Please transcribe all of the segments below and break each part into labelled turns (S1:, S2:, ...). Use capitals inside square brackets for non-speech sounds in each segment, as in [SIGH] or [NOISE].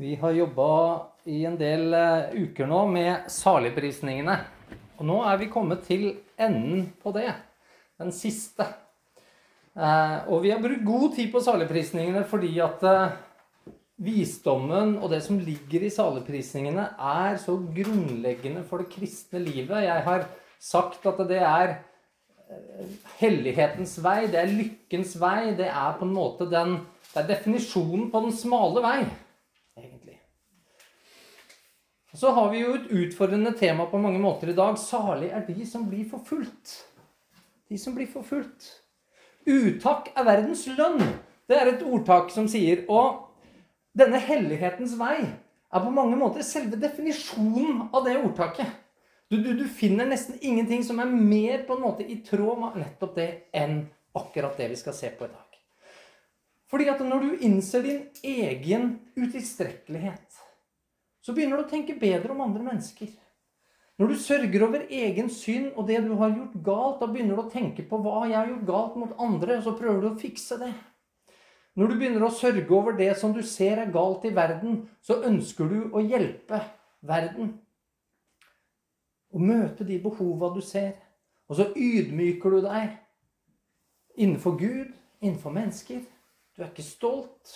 S1: Vi har jobba i en del eh, uker nå med saligprisningene. Og nå er vi kommet til enden på det. Den siste. Eh, og vi har brukt god tid på saligprisningene fordi at eh, visdommen og det som ligger i saligprisningene, er så grunnleggende for det kristne livet. Jeg har sagt at det er hellighetens vei, det er lykkens vei. Det er på en måte den, det er definisjonen på den smale vei. Så har vi jo et utfordrende tema på mange måter i dag. Salig er de som blir forfulgt. De som blir forfulgt. Utakk er verdens lønn. Det er et ordtak som sier Og denne hellighetens vei er på mange måter selve definisjonen av det ordtaket. Du, du, du, finner nesten ingenting som er mer på en måte i tråd med nettopp det enn akkurat det vi skal se på i dag. Fordi at når du innser din egen utilstrekkelighet, så begynner du å tenke bedre om andre mennesker. Når du sørger over egen synd og det du har gjort galt, da begynner du å tenke på hva jeg har gjort galt mot andre, og så prøver du å fikse det. Når du begynner å sørge over det som du ser er galt i verden, så ønsker du å hjelpe verden. Og møte de behova du ser. Og så ydmyker du deg innenfor Gud, innenfor mennesker. Du er ikke stolt.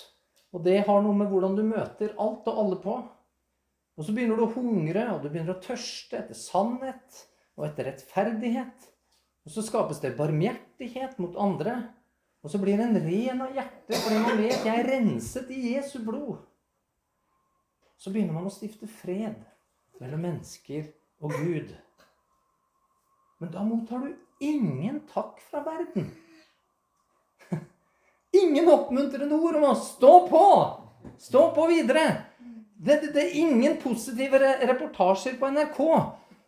S1: Og det har noe med hvordan du møter alt og alle på. Og så begynner du å hungre, og du begynner å tørste etter sannhet og etter rettferdighet. Og så skapes det barmhjertighet mot andre. Og så blir en ren av hjertet fordi man vet jeg er renset i Jesu blod. Så begynner man å stifte fred mellom mennesker og Gud. Men da mottar du ingen takk fra verden. [LAUGHS] Ingen oppmuntrende ord om å stå på! Stå på videre! Det, det, det er ingen positive reportasjer på NRK.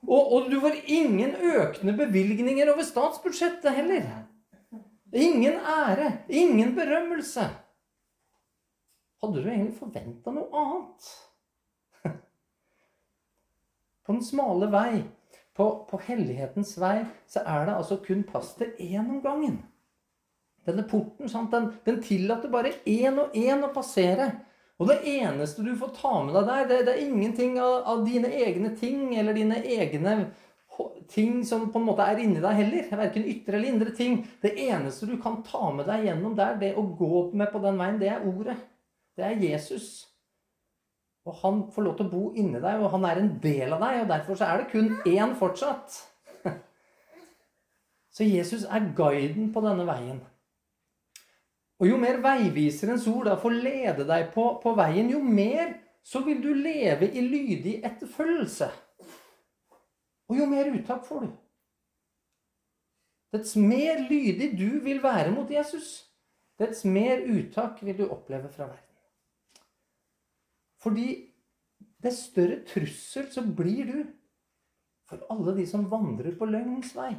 S1: Og, og, du får ingen økende bevilgninger over statsbudsjettet heller. Ingen ære, ingen berømmelse. Hadde du egentlig forventa noe annet? [LAUGHS] På den smale vei, på, på hellighetens vei, så er det altså kun plass til én om gangen. Denne porten sant? Den, den tillater bare én og én å passere. Og det eneste du får ta med deg der, det, det er ingenting av, av, dine egne ting eller dine egne ting som på en måte er inni deg heller. Verken ytre eller indre ting. Det eneste du kan ta med deg gjennom der, det å gå med på den veien, det er ordet. Det er Jesus. Og han får lov til å bo inni deg, og han er en del av deg. Og derfor så er det kun én fortsatt. [LAUGHS] Så Jesus er guiden på denne veien. Og jo mer veiviserens ord da får lede deg på, på veien, jo mer så vil du leve i lydig etterfølgelse. Og jo mer uttak får du. Dets mer lydig du vil være mot Jesus, dets mer uttak vil du oppleve fra verden. Fordi dess større trussel så blir du for alle de som vandrer på løgnens vei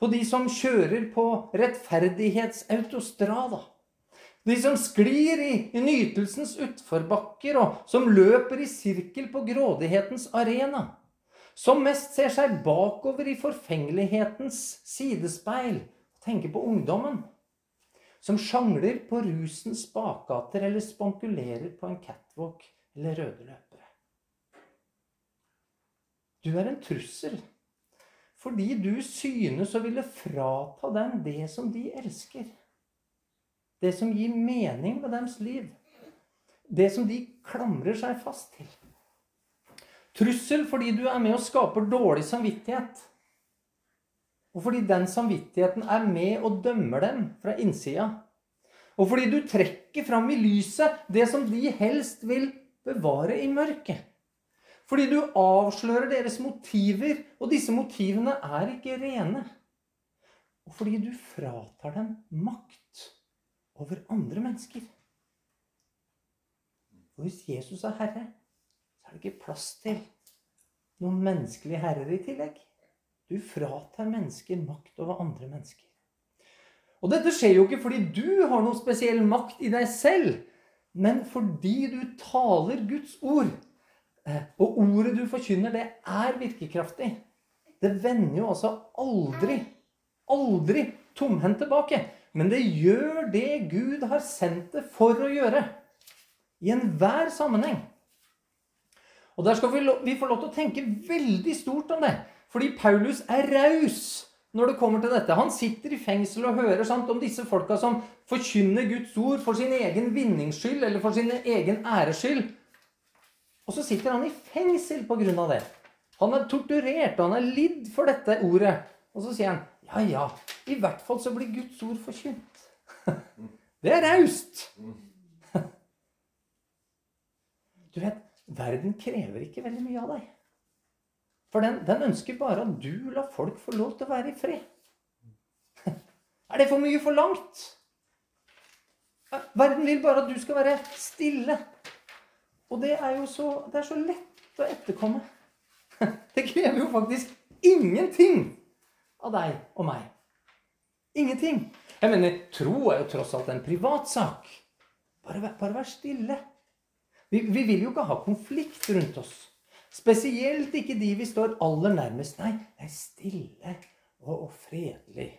S1: på de som kjører på rettferdighetsautostrada. De som sklir i, nytelsens utforbakker, og som løper i sirkel på grådighetens arena. Som mest ser seg bakover i forfengelighetens sidespeil tenker på ungdommen. Som sjangler på rusens bakgater eller spankulerer på en catwalk eller røde løpere. Du er en trussel fordi du synes å ville frata dem det som de elsker. Det som gir mening med deres liv. Det som de klamrer seg fast til. Trussel fordi du er med og skaper dårlig samvittighet. Og fordi den samvittigheten er med og dømmer dem fra innsida. Og fordi du trekker fram i lyset det som de helst vil bevare i mørket. Fordi du avslører deres motiver, og disse motivene er ikke rene. Og fordi du fratar dem makt over andre mennesker. Og hvis Jesus er herre, så er det ikke plass til noen menneskelige herrer i tillegg. Du fratar mennesker makt over andre mennesker. Og dette skjer jo ikke fordi du har noen spesiell makt i deg selv, men fordi du taler Guds ord og ordet du forkynner, det er virkekraftig. Det vender jo altså aldri, aldri tomhendt tilbake. Men det gjør det Gud har sendt det for å gjøre. I enhver sammenheng. Og der skal vi, vi få lov til å tenke veldig stort om det. Fordi Paulus er raus når det kommer til dette. Han sitter i fengsel og hører sant, om disse folka som forkynner Guds ord for sin egen vinnings skyld eller for sin egen æres skyld. Og så sitter han i fengsel av det. Han er torturert, og han er lidd for dette ordet. Og så sier han ja, ja, i hvert fall så blir Guds ord forkynt. [LAUGHS] Det er raust! [LAUGHS] Du vet, verden krever ikke veldig mye av deg. For den, den, ønsker bare at du lar folk få lov til å være i fred. [LAUGHS] Er det for mye forlangt? Verden vil bare at du skal være stille. Og det er jo så, det er så lett å etterkomme. [LAUGHS] Det krever jo faktisk ingenting av deg og meg. Ingenting. Jeg mener, tro er jo tross alt en privatsak. Bare, bare vær stille. Vi, vi, vil jo ikke ha konflikt rundt oss. Spesielt ikke de vi står aller nærmest. Nei, det er stille og, og fredelig.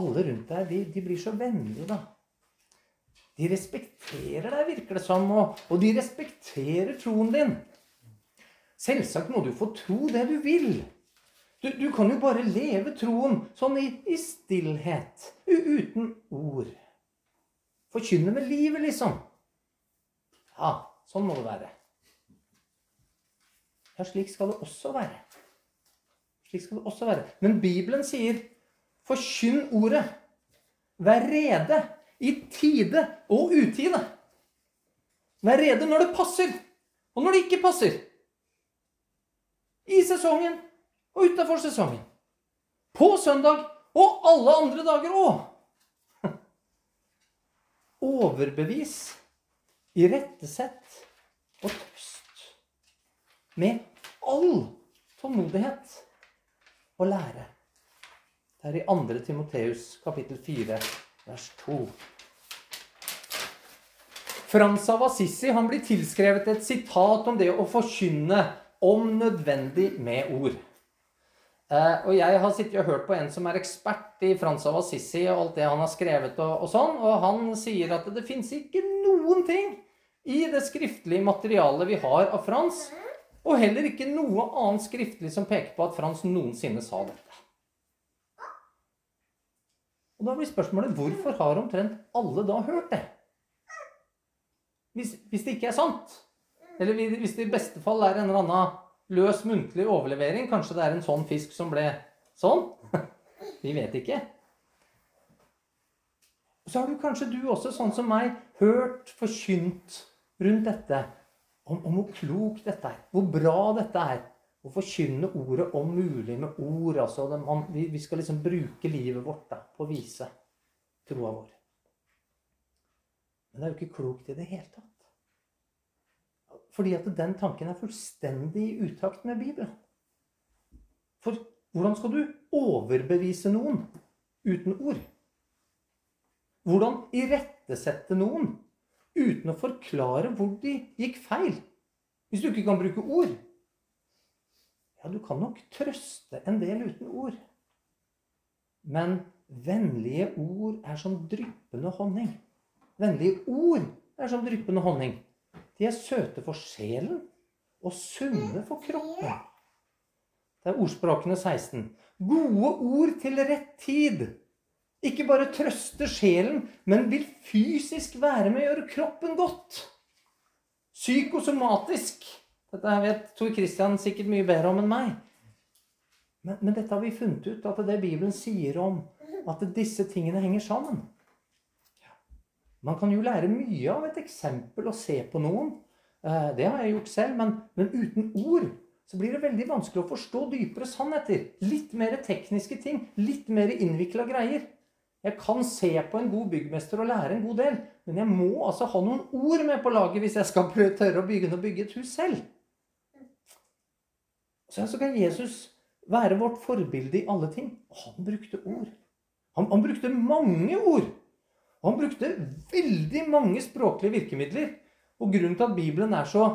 S1: Alle rundt deg, de, de, blir så vennlige, da. De respekterer deg, virker det som, og, og de respekterer troen din. Selvsagt må du få tro det du vil. Du, du kan jo bare leve troen sånn i, i stillhet, uten ord. Forkynne med livet, liksom. Ja, sånn må det være. Ja, slik skal det også være. Slik skal det også være. Men Bibelen sier 'forkynn ordet'. Vær rede i tide og utide. Vær rede når det passer, og når det ikke passer. I sesongen og utafor sesongen. På søndag og alle andre dager òg. Overbevis, irettesett og trøst. Med all tålmodighet og lære. Det er i 2. Timoteus kapittel 4, vers 2. Frans av Assisi han blir tilskrevet et sitat om det å forkynne om nødvendig med ord. Eh, og jeg har sittet og hørt på en som er ekspert i Frans av Assisi og alt det han har skrevet, og, og sånn, og han sier at det fins ikke noen ting i det skriftlige materialet vi har av Frans, og heller ikke noe annet skriftlig som peker på at Frans noensinne sa dette. Og da blir spørsmålet hvorfor har omtrent alle da hørt det? Hvis, hvis det ikke er sant? Eller hvis det i beste fall er en eller annen løs muntlig overlevering. Kanskje det er en sånn fisk som ble sånn? [LAUGHS] Vi vet ikke. Så har du kanskje du også, sånn som meg, hørt forkynt rundt dette. Om, om hvor klokt dette er. Hvor bra dette er. Å forkynne ordet om mulig med ord. altså man, vi, vi, skal liksom bruke livet vårt da, på å vise troa vår. Men det er jo ikke klokt i det hele tatt. Fordi at den tanken er fullstendig i utakt med Bibelen. For hvordan skal du overbevise noen uten ord? Hvordan irettesette noen uten å forklare hvor de gikk feil? Hvis du ikke kan bruke ord? Ja, du kan nok trøste en del uten ord. Men vennlige ord er som dryppende honning. Vennlige ord er som dryppende honning. De er søte for sjelen og sunne for kroppen. Det er ordspråkene 16. Gode ord til rett tid. Ikke bare trøste sjelen, men vil fysisk være med å gjøre kroppen godt. Psykosomatisk. Dette vet Tor Christian sikkert mye bedre om enn meg. Men, men, dette har vi funnet ut, at det Bibelen sier om at disse tingene henger sammen. Man kan jo lære mye av et eksempel og se på noen. Eh, det har jeg gjort selv. Men, men, uten ord så blir det veldig vanskelig å forstå dypere sannheter. Litt mer tekniske ting. Litt mer innvikla greier. Jeg kan se på en god byggmester og lære en god del, men jeg må altså ha noen ord med på laget hvis jeg skal tørre å begynne å bygge et hus selv. Så, så kan Jesus være vårt forbilde i alle ting. Han brukte ord. Han, han brukte mange ord. Han brukte veldig mange språklige virkemidler. Og grunnen til at Bibelen er så,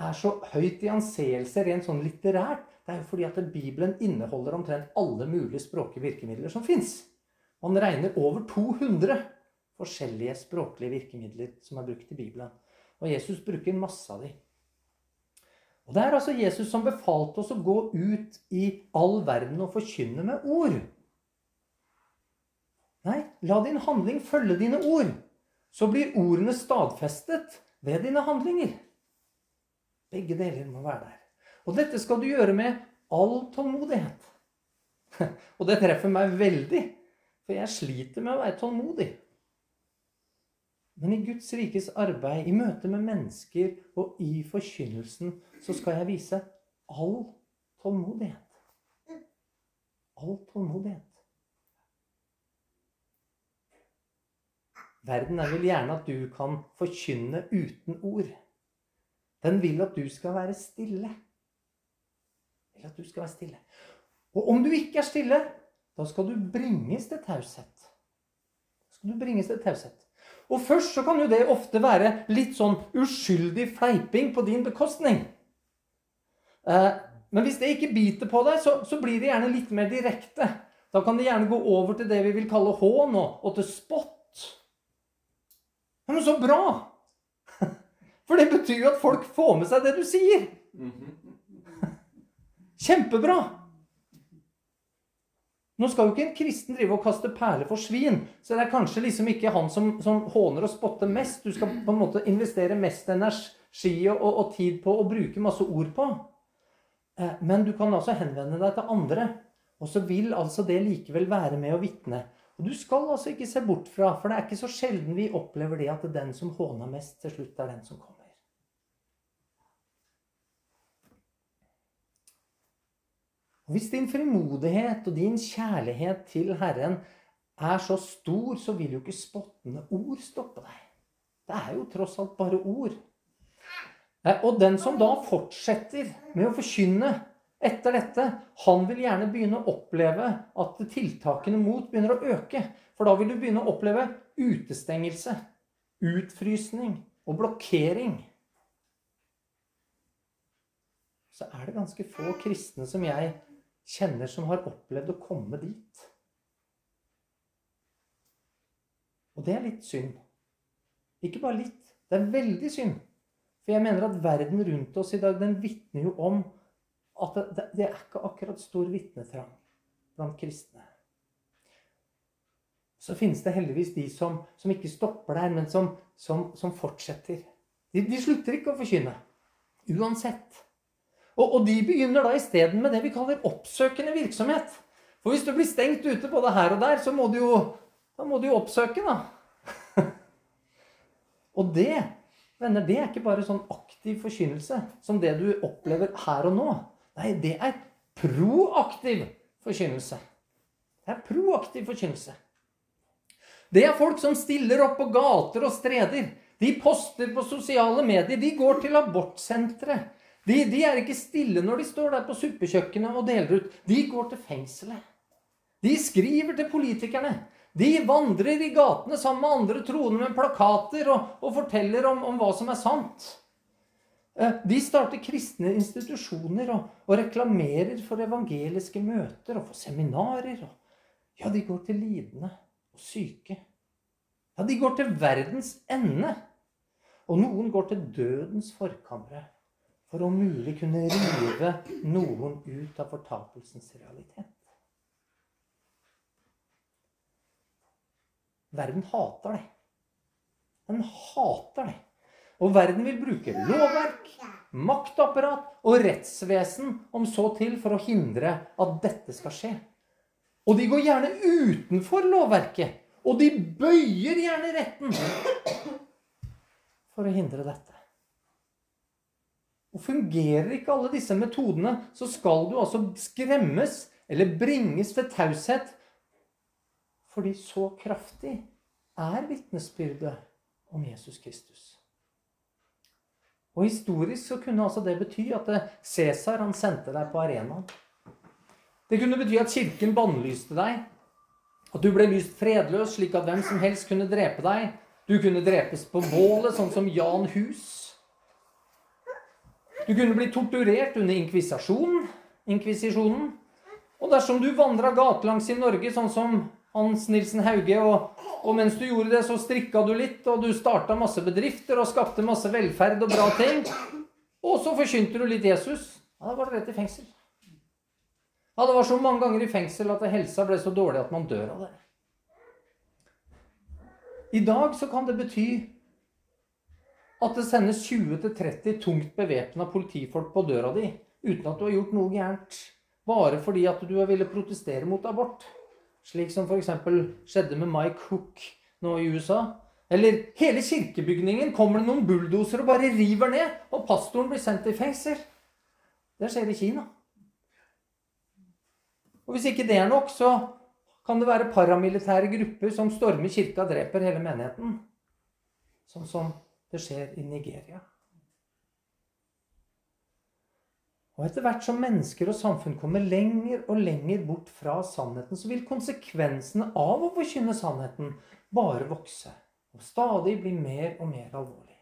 S1: er så høyt i anseelse rent sånn litterært, det er jo fordi at Bibelen inneholder omtrent alle mulige språklige virkemidler som fins. Man regner over 200 forskjellige språklige virkemidler som er brukt i Bibelen. Og Jesus bruker masse av dem. Og Det er altså Jesus som befalte oss å gå ut i all verden og forkynne med ord. Nei, la din handling følge dine ord. Så blir ordene stadfestet ved dine handlinger. Begge deler må være der. Og dette skal du gjøre med all tålmodighet. [LAUGHS] Og det treffer meg veldig, for jeg sliter med å være tålmodig. Men i Guds rikes arbeid, i møte med mennesker og i forkynnelsen, så skal jeg vise all tålmodighet. All tålmodighet. Verden vil gjerne at du kan forkynne uten ord. Den vil at du skal være stille. Vil at du skal være stille. Og om du ikke er stille, da skal du bringes til taushet. Da skal du bringes til taushet. Og først så kan jo det ofte være litt sånn uskyldig fleiping på din bekostning. Eh, men hvis det ikke biter på deg, så, så, blir det gjerne litt mer direkte. Da kan det gjerne gå over til det vi vil kalle hån og, og til spott. Ja, men så bra! [LAUGHS] For det betyr jo at folk får med seg det du sier. Kjempebra! Nå skal jo ikke en kristen drive og kaste perler for svin, så det er kanskje liksom ikke han som, som håner og spotter mest. Du skal på en måte investere mest energi og, og, og tid på å bruke masse ord på. Eh, men du kan altså henvende deg til andre, og så vil altså det likevel være med å vitne. Og du skal altså ikke se bort fra, for det er ikke så sjelden vi opplever det at det er den som håner mest, til slutt er den som kommer. Og Hvis din frimodighet og din kjærlighet til Herren er så stor, så vil jo ikke spottende ord stoppe deg. Det er jo tross alt bare ord. Eh, og den som da fortsetter med å forkynne etter dette, han vil gjerne begynne å oppleve at tiltakene mot begynner å øke. For da vil du begynne å oppleve utestengelse, utfrysning og blokkering. Så er det ganske få kristne som jeg kjenner som har opplevd å komme dit. Og det er litt synd. Ikke bare litt. Det er veldig synd. For jeg mener at verden rundt oss i dag, den vitner jo om at det, det er ikke akkurat stor vitnetrang blant kristne. Så finnes det heldigvis de som, som ikke stopper der, men som, som, som fortsetter. De, de slutter ikke å forkynne. Uansett. Og, og de begynner da isteden med det vi kaller oppsøkende virksomhet. For hvis du blir stengt ute både her og der, så må du jo, må du jo oppsøke, da. [LAUGHS] og det, venner, det er ikke bare sånn aktiv forkynnelse som det du opplever her og nå. Nei, det er proaktiv forkynnelse. Det er proaktiv forkynnelse. Det er folk som stiller opp på gater og streder. De poster på sosiale medier. De går til abortsentre. De, de, er ikke stille når de står der på suppekjøkkenet og deler ut. De går til fengselet. De skriver til politikerne. De vandrer i gatene sammen med andre troende med plakater og, og forteller om, om, hva som er sant. Eh, de starter kristne institusjoner og, og, reklamerer for evangeliske møter og for seminarer. ja, de går til lidende og syke. Ja, de går til verdens ende. Og noen går til dødens forkamre for om mulig kunne rive noen ut av fortapelsens realitet. Verden hater det. Den hater det. Og verden vil bruke lovverk, maktapparat og rettsvesen om så til for å hindre at dette skal skje. Og de går gjerne utenfor lovverket. Og de bøyer gjerne retten for å hindre dette. Og fungerer ikke alle disse metodene, så skal du altså skremmes eller bringes til taushet. Fordi så kraftig er vitnesbyrdet om Jesus Kristus. Og historisk så kunne altså det bety at Cæsar sendte deg på arenaen. Det kunne bety at kirken bannlyste deg. At du ble lyst fredløs, slik at hvem som helst kunne drepe deg. Du kunne drepes på bålet, sånn som Jan Hus. Du kunne bli torturert under inkvisasjonen. inkvisisjonen. Og dersom du vandra gatelangs i Norge, sånn som Hans Nilsen Hauge. Og, og, mens du gjorde det, så strikka du litt, og du starta masse bedrifter og skapte masse velferd og bra ting. Og så forkynte du litt Jesus. Ja, da var det rett i fengsel. Ja, det var så mange ganger i fengsel at helsa ble så dårlig at man dør av det. I dag så kan det bety at det sendes 20-30 tungt bevæpna politifolk på døra di uten at du har gjort noe gærent. Bare fordi at du ville protestere mot abort. Slik som f.eks. skjedde med Mike Hook nå i USA. Eller hele kirkebygningen kommer det noen bulldosere og bare river ned, og pastoren blir sendt i fengsel. Det skjer i Kina. Og hvis ikke det er nok, så kan det være paramilitære grupper som stormer kirka og dreper hele menigheten. Sånn som det skjer i Nigeria. Og etter hvert som mennesker og samfunn kommer lenger og lenger bort fra sannheten, så vil konsekvensene av å forkynne sannheten bare vokse og stadig bli mer og mer alvorlig.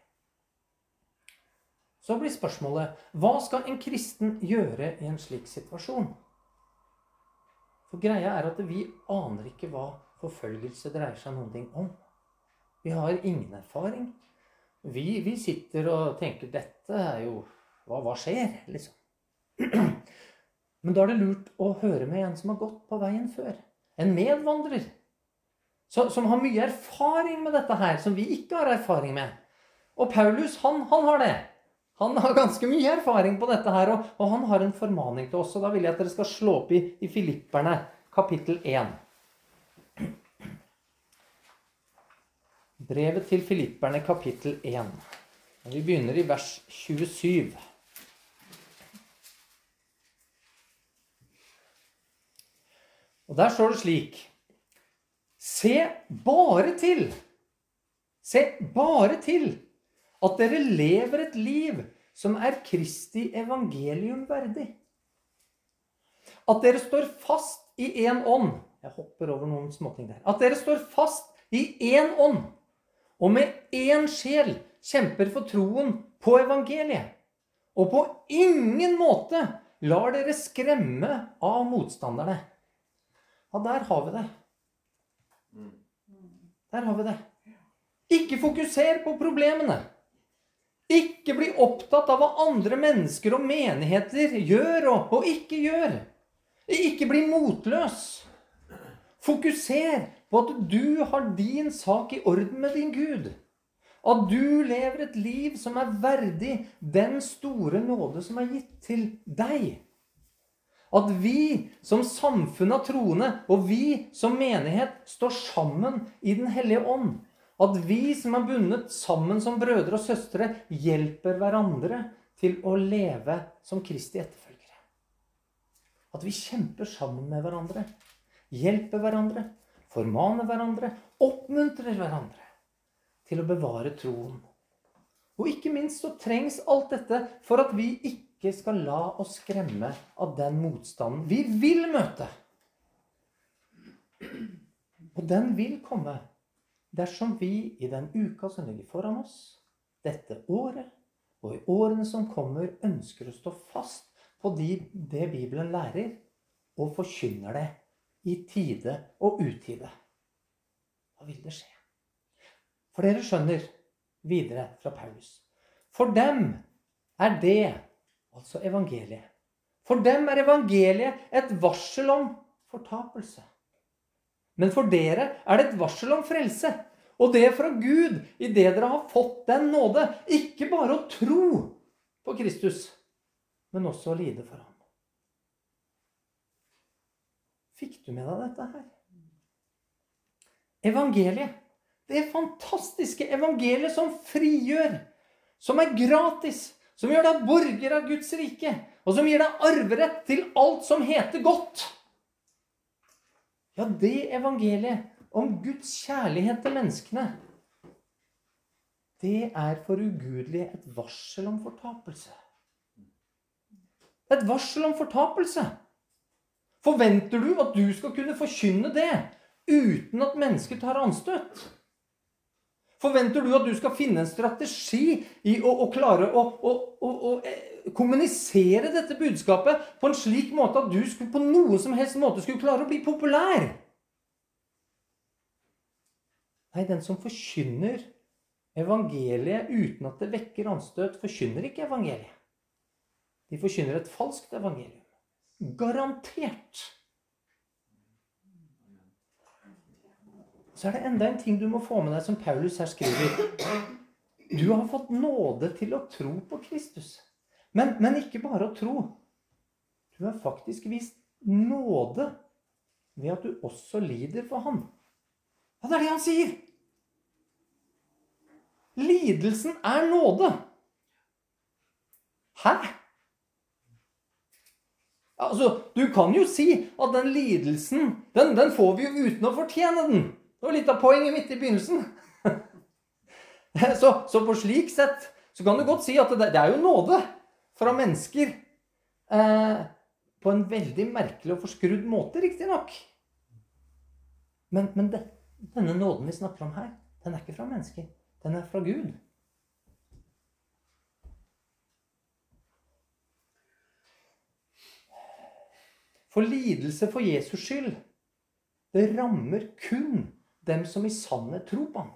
S1: Så blir spørsmålet hva skal en kristen gjøre i en slik situasjon? For greia er at vi aner ikke hva forfølgelse dreier seg noen ting om. Vi har ingen erfaring. Vi, vi sitter og tenker dette er jo Hva, hva skjer? liksom? Men da er det lurt å høre med en som har gått på veien før. En medvandrer. som har mye erfaring med dette her, som vi ikke har erfaring med. Og Paulus, han, han har det. Han har ganske mye erfaring på dette her, og, og, han har en formaning til oss. Og da vil jeg at dere skal slå opp i, i Filipperne, kapittel 1. Brevet til Filipperne, kapittel 1. Vi begynner i vers 27. Og der står det slik Se bare til Se bare til at dere lever et liv som er Kristi evangelium verdig. At dere står fast i én ånd. Jeg hopper over noen småting der. At dere står fast i én ånd og med én sjel kjemper for troen på evangeliet. Og på ingen måte lar dere skremme av motstanderne. Ja, der har vi det. Der har vi det. Ikke fokuser på problemene. Ikke bli opptatt av hva andre mennesker og menigheter gjør og, og ikke gjør. Ikke bli motløs. Fokuser på at du har din sak i orden med din Gud. At du lever et liv som er verdig den store nåde som er gitt til deg. At vi som samfunn av troende og vi som menighet står sammen i Den hellige ånd. At vi som er bundet sammen som brødre og søstre, hjelper hverandre til å leve som Kristi etterfølgere. At vi kjemper sammen med hverandre, hjelper hverandre, formaner hverandre, oppmuntrer hverandre til å bevare troen. Og ikke minst så trengs alt dette for at vi ikke skal la oss skremme av den motstanden vi vil møte. Og den vil komme dersom vi i den uka som ligger foran oss, dette året og i årene som kommer, ønsker å stå fast på de, det Bibelen lærer, og forkynner det i tide og utide. Hva vil det skje? For dere skjønner videre fra Paulus. For dem er det altså evangeliet. For dem er evangeliet et varsel om fortapelse. Men for dere er det et varsel om frelse. Og det fra Gud, idet dere har fått den nåde. Ikke bare å tro på Kristus, men også å lide for ham. Fikk du med deg dette her? Evangeliet. Det fantastiske evangeliet som frigjør, som er gratis, som gjør deg borger av Guds rike, og som gir deg arverett til alt som heter godt. Ja, det evangeliet om Guds kjærlighet til menneskene, det er for ugudelige et varsel om fortapelse. Et varsel om fortapelse. Forventer du at du skal kunne forkynne det uten at mennesker tar anstøt? Forventer du at du skal finne en strategi i å, å klare å, å, å, eh, kommunisere dette budskapet på en slik måte at du skulle, på noen som helst måte skulle klare å bli populær? Nei, den som forkynner evangeliet uten at det vekker anstøt, forkynner ikke evangeliet. De forkynner et falskt evangelium. Garantert. Så er det enda en ting du må få med deg, som Paulus her skriver. Du har fått nåde til å tro på Kristus. Men, men ikke bare å tro. Du har faktisk vist nåde ved at du også lider for ham. Ja, det er det han sier! Lidelsen er nåde. Hæ? Altså, Du kan jo si at den lidelsen, den, den får vi jo uten å fortjene den. Det var litt av poenget mitt i begynnelsen. [LAUGHS] Så, så, på slik sett så kan du godt si at det, det er jo nåde fra mennesker. Eh, på en veldig merkelig og forskrudd måte, riktignok. Men, men det, denne nåden vi snakker om her, den er ikke fra mennesker. Den er fra Gud. For lidelse for Jesus skyld, det rammer kun dem som i sannhet tror på ham.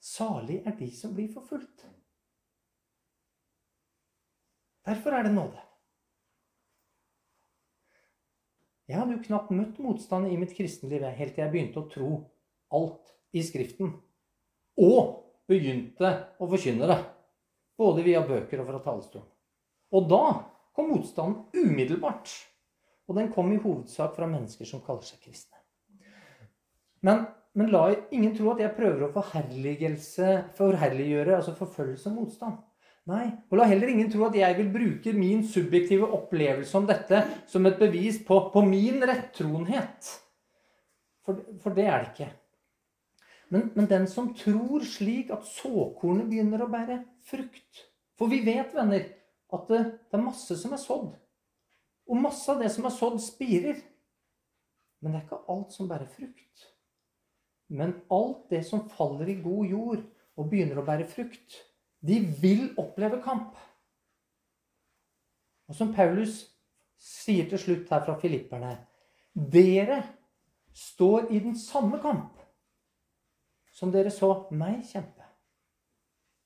S1: Salig er de som blir forfulgt. Derfor er det nåde. Jeg hadde jo knapt møtt motstand i mitt kristenliv helt til jeg begynte å tro alt i Skriften. Og begynte å forkynne det. Både via bøker og fra talerstolen. Og da kom motstanden umiddelbart. Og den kom i hovedsak fra mennesker som kaller seg kristne. Men, men la ingen tro at jeg prøver å forherliggjøre altså forfølgelse og motstand. Nei, og la heller ingen tro at jeg vil bruke min subjektive opplevelse om dette som et bevis på, på min rettroenhet. For, for, det er det ikke. Men, men den som tror slik at såkornet begynner å bære frukt For vi vet, venner, at det, det er masse som er sådd. Og masse av det som er sådd, spirer. Men det er ikke alt som bærer frukt. Men alt det som faller i god jord og begynner å bære frukt, de vil oppleve kamp. Og som Paulus sier til slutt her fra filipperne Dere står i den samme kamp som dere så meg kjempe.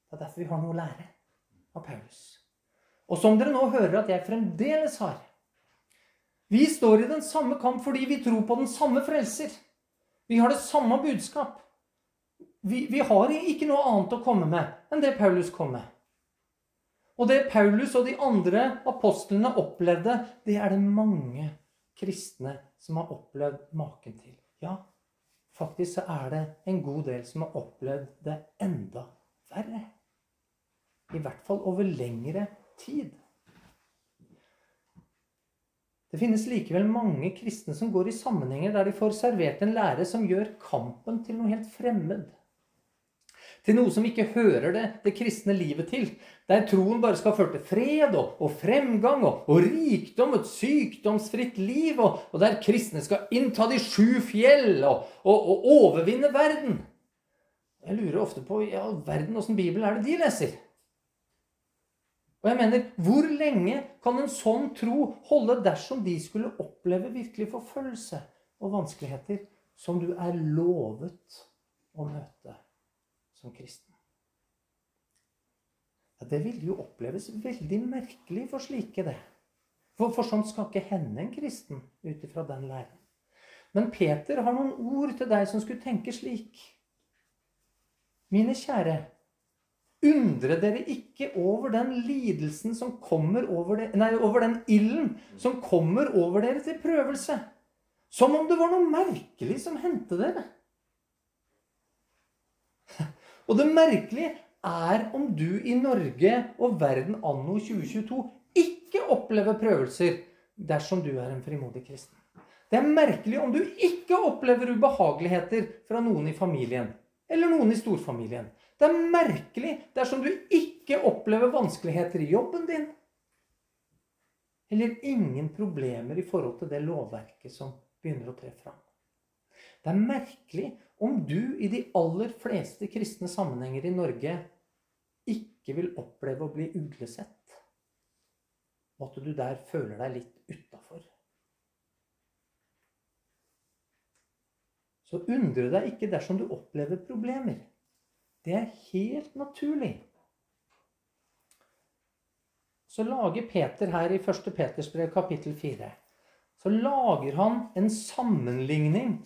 S1: Det er derfor vi har noe å lære av Paulus. Og som dere nå hører at jeg fremdeles har. Vi står i den samme kamp fordi vi tror på den samme frelser. Vi har det samme budskap. Vi, vi, har ikke noe annet å komme med enn det Paulus kom med. Og det Paulus og de andre apostlene opplevde, det er det mange kristne som har opplevd maken til. Ja, faktisk så er det en god del som har opplevd det enda verre. I hvert fall over lengre tid. Det finnes likevel mange kristne som går i sammenhenger der de får servert en lære som gjør kampen til noe helt fremmed. Til noe som ikke hører det, det kristne livet til. Der troen bare skal føre til fred og, og fremgang og, og, rikdom, et sykdomsfritt liv. Og, og, der kristne skal innta de sju fjell og, overvinne verden. Jeg lurer ofte på i verden åssen bibel er det de leser? Og jeg mener, Hvor lenge kan en sånn tro holde dersom de skulle oppleve virkelig forfølgelse og vanskeligheter som du er lovet å møte som kristen? Ja, Det ville jo oppleves veldig merkelig for slike, det. For, for sånn skal ikke hende en kristen ut ifra den læren. Men Peter har noen ord til deg som skulle tenke slik. Mine kjære, Undre dere ikke over den lidelsen som kommer over, det, nei, over den ilden som kommer over dere til prøvelse. Som om det var noe merkelig som hendte dere. [LAUGHS] Og det merkelige er om du i Norge og verden anno 2022 ikke opplever prøvelser dersom du er en frimodig kristen. Det er merkelig om du ikke opplever ubehageligheter fra noen i familien eller noen i storfamilien. Det er merkelig dersom du ikke opplever vanskeligheter i jobben din. Eller ingen problemer i forhold til det lovverket som begynner å tre fram. Det er merkelig om du i de aller fleste kristne sammenhenger i Norge ikke vil oppleve å bli uglesett. Og at du der føler deg litt utafor. Så undre deg ikke dersom du opplever problemer. Det er helt naturlig. Så lager Peter her i 1. Peters brev kapittel 4 så lager han en sammenligning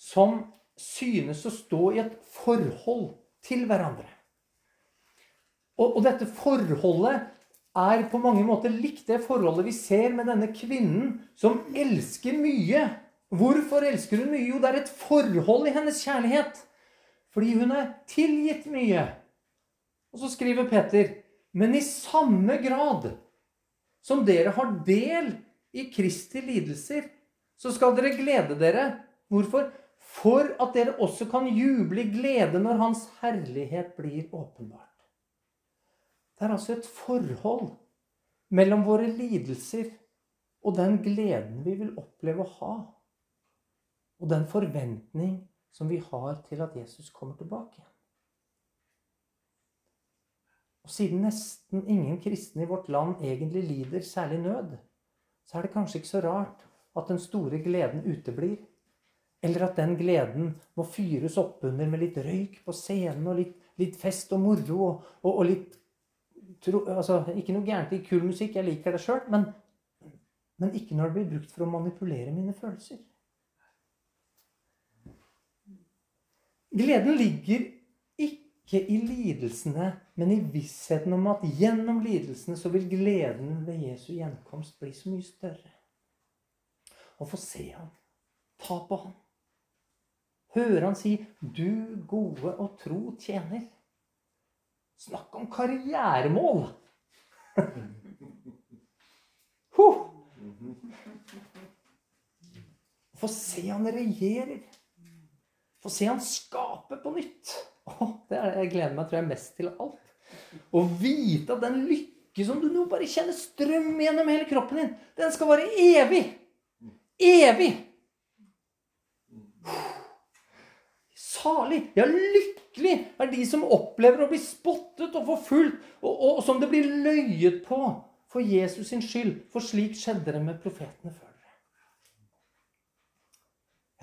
S1: som synes å stå i et forhold til hverandre. Og, og, dette forholdet er på mange måter likt det forholdet vi ser med denne kvinnen som elsker mye. Hvorfor elsker hun mye? Jo, det er et forhold i hennes kjærlighet. Fordi hun er tilgitt mye. Og så skriver Peter Men i samme grad som dere har del i Kristi lidelser, så skal dere glede dere. Hvorfor? For at dere også kan juble i glede når Hans herlighet blir åpenbart. Det er altså et forhold mellom våre lidelser og den gleden vi vil oppleve å ha. Og den forventning som vi har til at Jesus kommer tilbake. Og siden nesten ingen kristne i vårt land egentlig lider særlig nød, så er det kanskje ikke så rart at den store gleden uteblir. Eller at den gleden må fyres oppunder med litt røyk på scenen og litt, litt fest og moro og, og, og litt tro, altså, Ikke noe gærent i kul musikk, jeg liker det sjøl, men, men ikke når det blir brukt for å manipulere mine følelser. Gleden ligger ikke i lidelsene, men i vissheten om at gjennom lidelsene så vil gleden ved Jesu gjenkomst bli så mye større. Å få se ham, ta på ham, høre han si 'Du gode og tro tjener'. Snakk om karrieremål! [LAUGHS] huh. Få se han regjerer. Få se han skape på nytt. Oh, det er det jeg gleder meg tror jeg, mest til alt. Å vite at den lykke som du nå bare kjenner strøm gjennom hele kroppen din, den skal være evig. Evig! Salig, ja, lykkelig er de som opplever å bli spottet og forfulgt, og, og, og som det blir løyet på for Jesus sin skyld. For slik skjedde det med profetene før.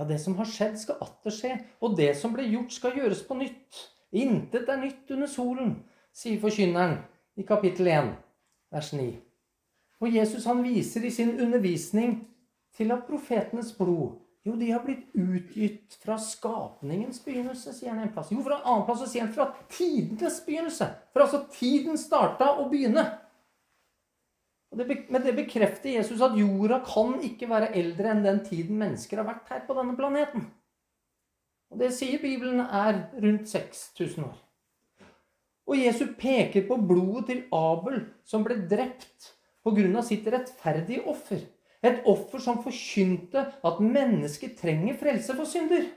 S1: Ja, det som har skjedd, skal atter skje, og det som ble gjort, skal gjøres på nytt. Intet er nytt under solen, sier forkynneren i kapittel 1, vers 9. Og Jesus han viser i sin undervisning til at profetenes blod jo, de har blitt utgitt fra skapningens begynnelse, sier han en plass. Jo, fra en annen plass sier han fra tidenes begynnelse. For altså tiden starta å begynne. Og det, det bekrefter Jesus at jorda kan ikke være eldre enn den tiden mennesker har vært her på denne planeten. Og det sier Bibelen er rundt 6000 år. Og Jesus peker på blodet til Abel, som ble drept pga. sitt rettferdige offer. Et offer som forkynte at mennesket trenger frelse for synder.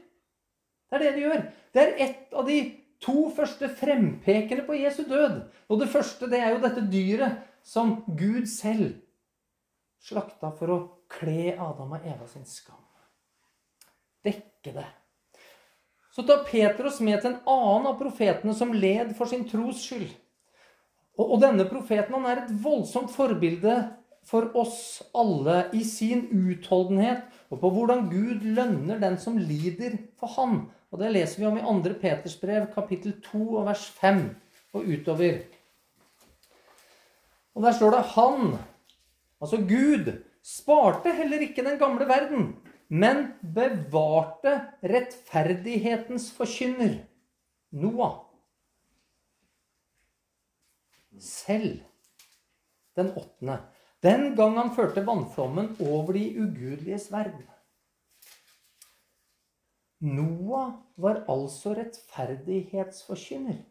S1: Det er det de gjør. Det er et av de to første frempekene på Jesu død. Og det første det er jo dette dyret som Gud selv slakta for å kle Adam og Eva sin skam. Dekke det. Så tar Peter oss med til en annen av profetene som led for sin tros skyld. Og, og denne profeten han er et voldsomt forbilde for oss alle i sin utholdenhet og på hvordan Gud lønner den som lider for Han. Og Det leser vi om i 2. Peters brev, kapittel 2, vers 5 og utover. Og Der står det 'Han', altså Gud, sparte heller ikke den gamle verden, men bevarte rettferdighetens forkynner, Noah. Selv den åttende den gang han førte vannflommen over de ugudeliges verden. Noah var altså rettferdighetsforkynner.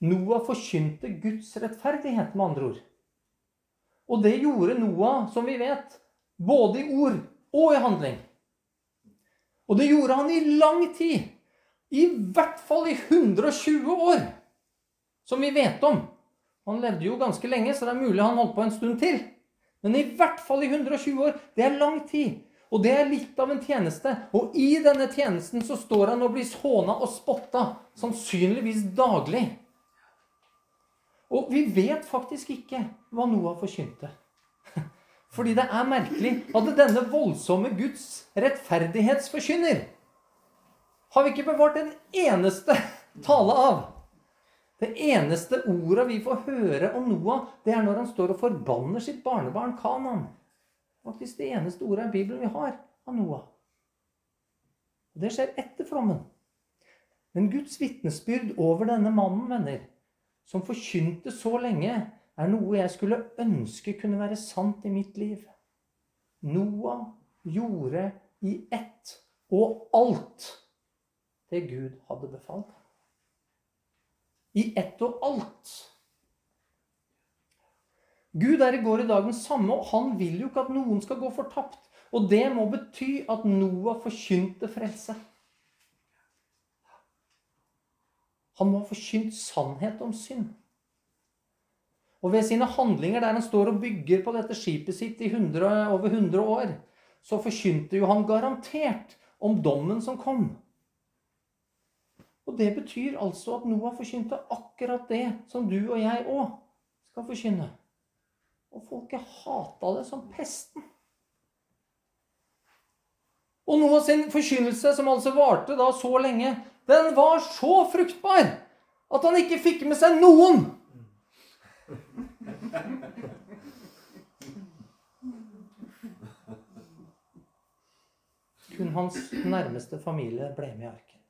S1: Noah forkynte Guds rettferdighet, med andre ord. Og det gjorde Noah, som vi vet, både i ord og i handling. Og det gjorde han i lang tid. I hvert fall i 120 år, som vi vet om. Han levde jo ganske lenge, så det er mulig han holdt på en stund til. Men i hvert fall i 120 år. Det er lang tid. Og det er litt av en tjeneste. Og i denne tjenesten så står han og blir håna og spotta, sannsynligvis daglig. Og vi vet faktisk ikke hva Noah forkynte. [LAUGHS] Fordi det er merkelig at denne voldsomme Guds rettferdighetsforkynner har vi ikke bevart en eneste [LAUGHS] tale av. Det eneste ordet vi får høre om Noah, det er når han står og forbanner sitt barnebarn Kanan. Faktisk det eneste ordet i Bibelen vi har av Noah. Og Det skjer etter flommen. Men Guds vitnesbyrd over denne mannen, venner, som forkynte så lenge, er noe jeg skulle ønske kunne være sant i mitt liv. Noah gjorde i ett og alt det Gud hadde befalt. I ett og alt. Gud er i går i dag den samme, og han vil jo ikke at noen skal gå fortapt. Og det må bety at Noah forkynte frelse. Han må ha forkynt sannhet om synd. Og ved sine handlinger der han står og bygger på dette skipet sitt i 100, over 100 år, så forkynte jo han garantert om dommen som kom. Og det betyr altså at Noah forkynte akkurat det som du og jeg òg skal forkynne. Og folket hata det som pesten. Og Noah sin forkynnelse, som altså varte da så lenge, den var så fruktbar at han ikke fikk med seg noen. Kun hans nærmeste familie ble med i arken.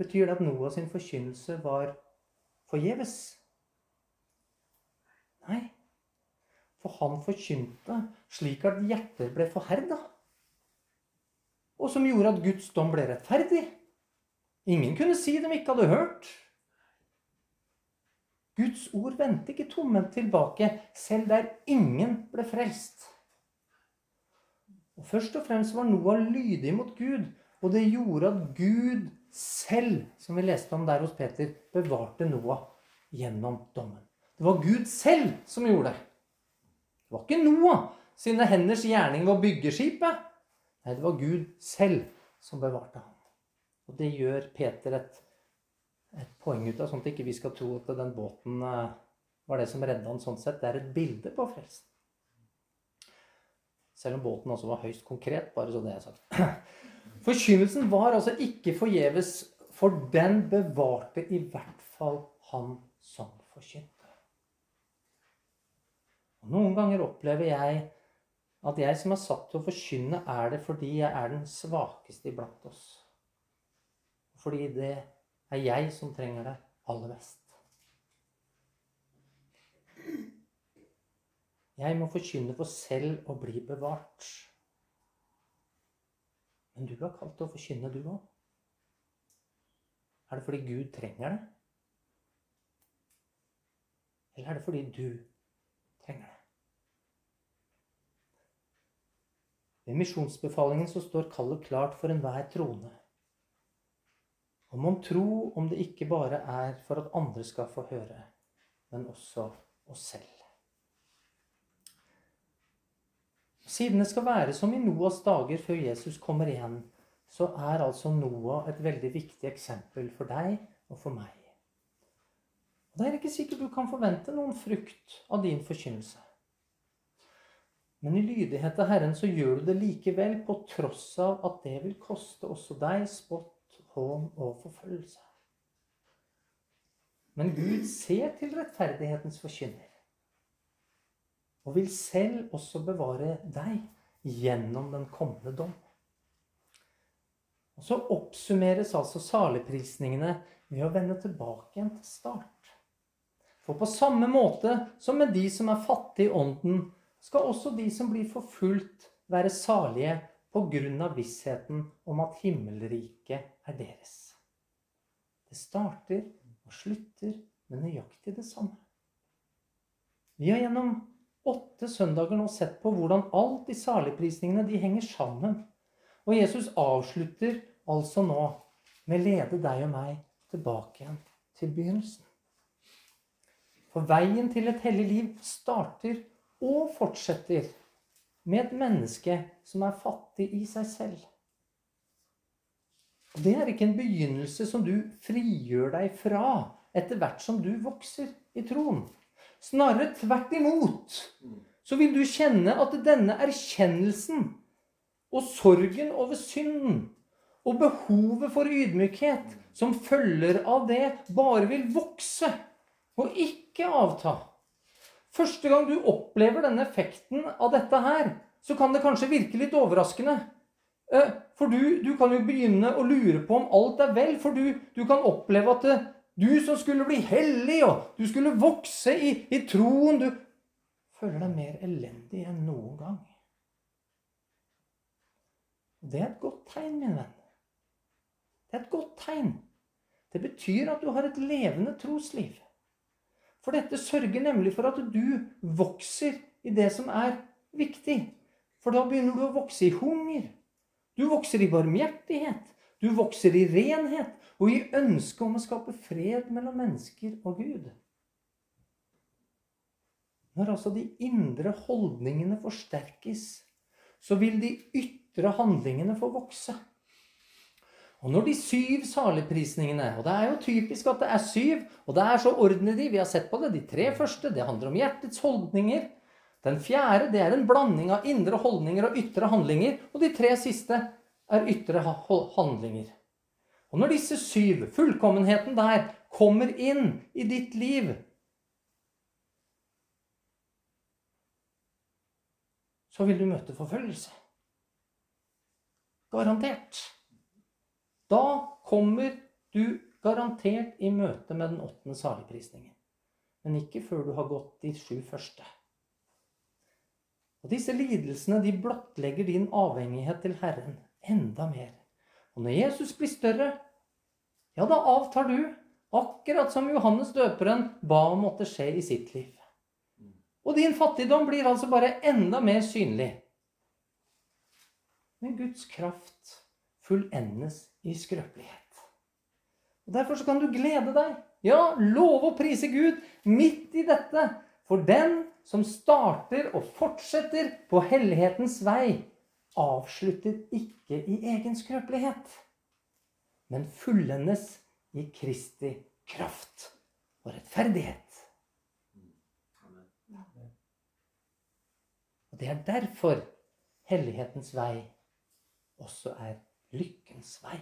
S1: Betyr det at Noah sin forkynnelse var forgjeves? Nei. For han forkynte slik at hjerter ble forherda. Og som gjorde at Guds dom ble rettferdig. Ingen kunne si de ikke hadde hørt. Guds ord vendte ikke tomhendt tilbake, selv der ingen ble frelst. Og Først og fremst var Noah lydig mot Gud, og det gjorde at Gud selv, som vi leste om der hos Peter, bevarte Noah gjennom dommen. Det var Gud selv som gjorde det. Det var ikke Noah sine henders gjerning ved å bygge skipet. Nei, det var Gud selv som bevarte ham. Og det gjør Peter et, et poeng ut av, sånn at ikke vi skal tro at den båten eh, var det som redda han sånn sett. Det er et bilde på frelsen. Selv om båten også var høyst konkret, bare så det er sagt. [CLEARS THROAT] Forkynnelsen var altså ikke forgjeves, for den bevarte i hvert fall han som forkynte. Og Noen ganger opplever jeg at jeg som er satt til å forkynne, er det fordi jeg er den svakeste iblant oss. Fordi det er jeg som trenger det aller mest. Jeg må forkynne for selv å bli bevart. Men du er kalt til å forkynne, du òg. Er det fordi Gud trenger det? Eller er det fordi du trenger det? Ved misjonsbefalingen så står kallet klart for enhver trone. Om mon tro om det ikke bare er for at andre skal få høre, men også oss selv. Siden det skal være som i Noas dager før Jesus kommer igjen, så er altså Noah et veldig viktig eksempel for deg og for meg. Og Det er ikke sikkert du kan forvente noen frukt av din forkynnelse. Men i lydighet til Herren så gjør du det likevel, på tross av at det vil koste også deg spott hån og forfølgelse. Men Gud ser til rettferdighetens forkynner og vil selv også bevare deg gjennom den kommende dom. Og Så oppsummeres altså saligprisningene ved å vende tilbake igjen til start. For på samme måte som med de som er fattige i ånden, skal også de som blir forfulgt, være salige av vissheten om at himmelriket er deres. Det starter og slutter med nøyaktig det samme. Vi har gjennom åtte søndager nå sett på hvordan alt i saligprisningene de henger sammen. Og Jesus avslutter altså nå med lede deg og meg tilbake igjen til begynnelsen. For veien til et hellig liv starter og fortsetter med et menneske som er fattig i seg selv. Det er ikke en begynnelse som du frigjør deg fra etter hvert som du vokser i troen. Snarere tvert imot så vil du kjenne at denne erkjennelsen og sorgen over synden Og behovet for ydmykhet som følger av det, bare vil vokse og ikke avta. Første gang du opplever denne effekten av dette her, så kan det kanskje virke litt overraskende. Eh, for du, du kan jo begynne å lure på om alt er vel. For du, du kan oppleve at det, du som skulle bli hellig, og du skulle vokse i, i troen Du føler deg mer elendig enn noen gang. Det er et godt tegn, min venn. Det er et godt tegn. Det betyr at du har et levende trosliv. For dette sørger nemlig for at du vokser i det som er viktig. For da begynner du å vokse i hunger. Du vokser i barmhjertighet. Du vokser i renhet og i ønsket om å skape fred mellom mennesker og Gud. Når altså de indre holdningene forsterkes, så vil de ytre handlingene få vokse. Og når de syv saligprisningene Og det er jo typisk at det er syv, og det er så ordner de. Vi har sett på det. De tre første det handler om hjertets holdninger. Den fjerde det er en blanding av indre holdninger og ytre handlinger. Og de tre siste er ytre handlinger. Og når disse syv, fullkommenheten der, kommer inn i ditt liv Så vil du møte forfølgelse. Garantert. Da kommer du garantert i møte med den åttende saligprisningen. Men ikke før du har gått de sju første. Og Disse lidelsene de blottlegger din avhengighet til Herren enda mer. Og når Jesus blir større, ja, da avtar du. Akkurat som Johannes døperen ba om måtte skje i sitt liv. Og din fattigdom blir altså bare enda mer synlig. Men Guds kraft fullendes i skrøpelighet. Og Derfor så kan du glede deg. Ja, love og prise Gud midt i dette. For den som starter og fortsetter på hellighetens vei, avslutter ikke i egen skrøpelighet, men fullendes i Kristi kraft og rettferdighet. Og Det er derfor hellighetens vei også er lykkens vei.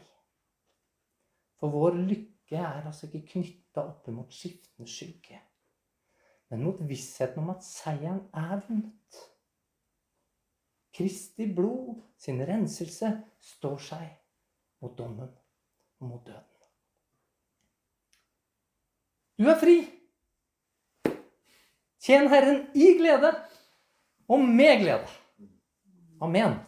S1: For vår lykke er altså ikke knytta opp mot skiftende skygge, men mot vissheten om at seieren er vunnet. Kristi blod, sin renselse, står seg mot dommen og mot døden. Du er fri. Tjen Herren i glede og med glede. Amen.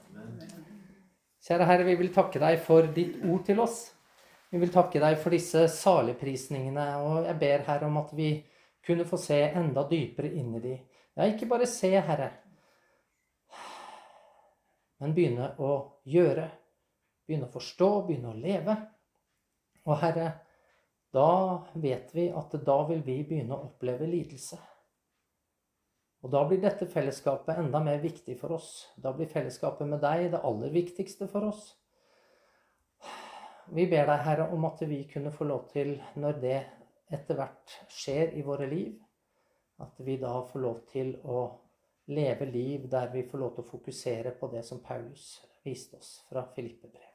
S1: Kjære Herre, vi vil takke deg for ditt ord til oss. Vi vil takke deg for disse saligprisningene, og jeg ber Herre om at vi kunne få se enda dypere inn i de. Ja, ikke bare se, Herre, men begynne å gjøre. Begynne å forstå, begynne å leve. Og Herre, da vet vi at da vil vi begynne å oppleve lidelse. Og da blir dette fellesskapet enda mer viktig for oss. Da blir fellesskapet med deg det aller viktigste for oss. Vi ber deg, Herre, om at vi kunne få lov til, når det etter hvert skjer i våre liv, at vi da får lov til å leve liv der vi får lov til å fokusere på det som Paulus viste oss fra Filippe-brevet.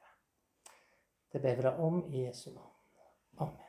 S1: Det ber vi deg om i Jesu navn. Amen.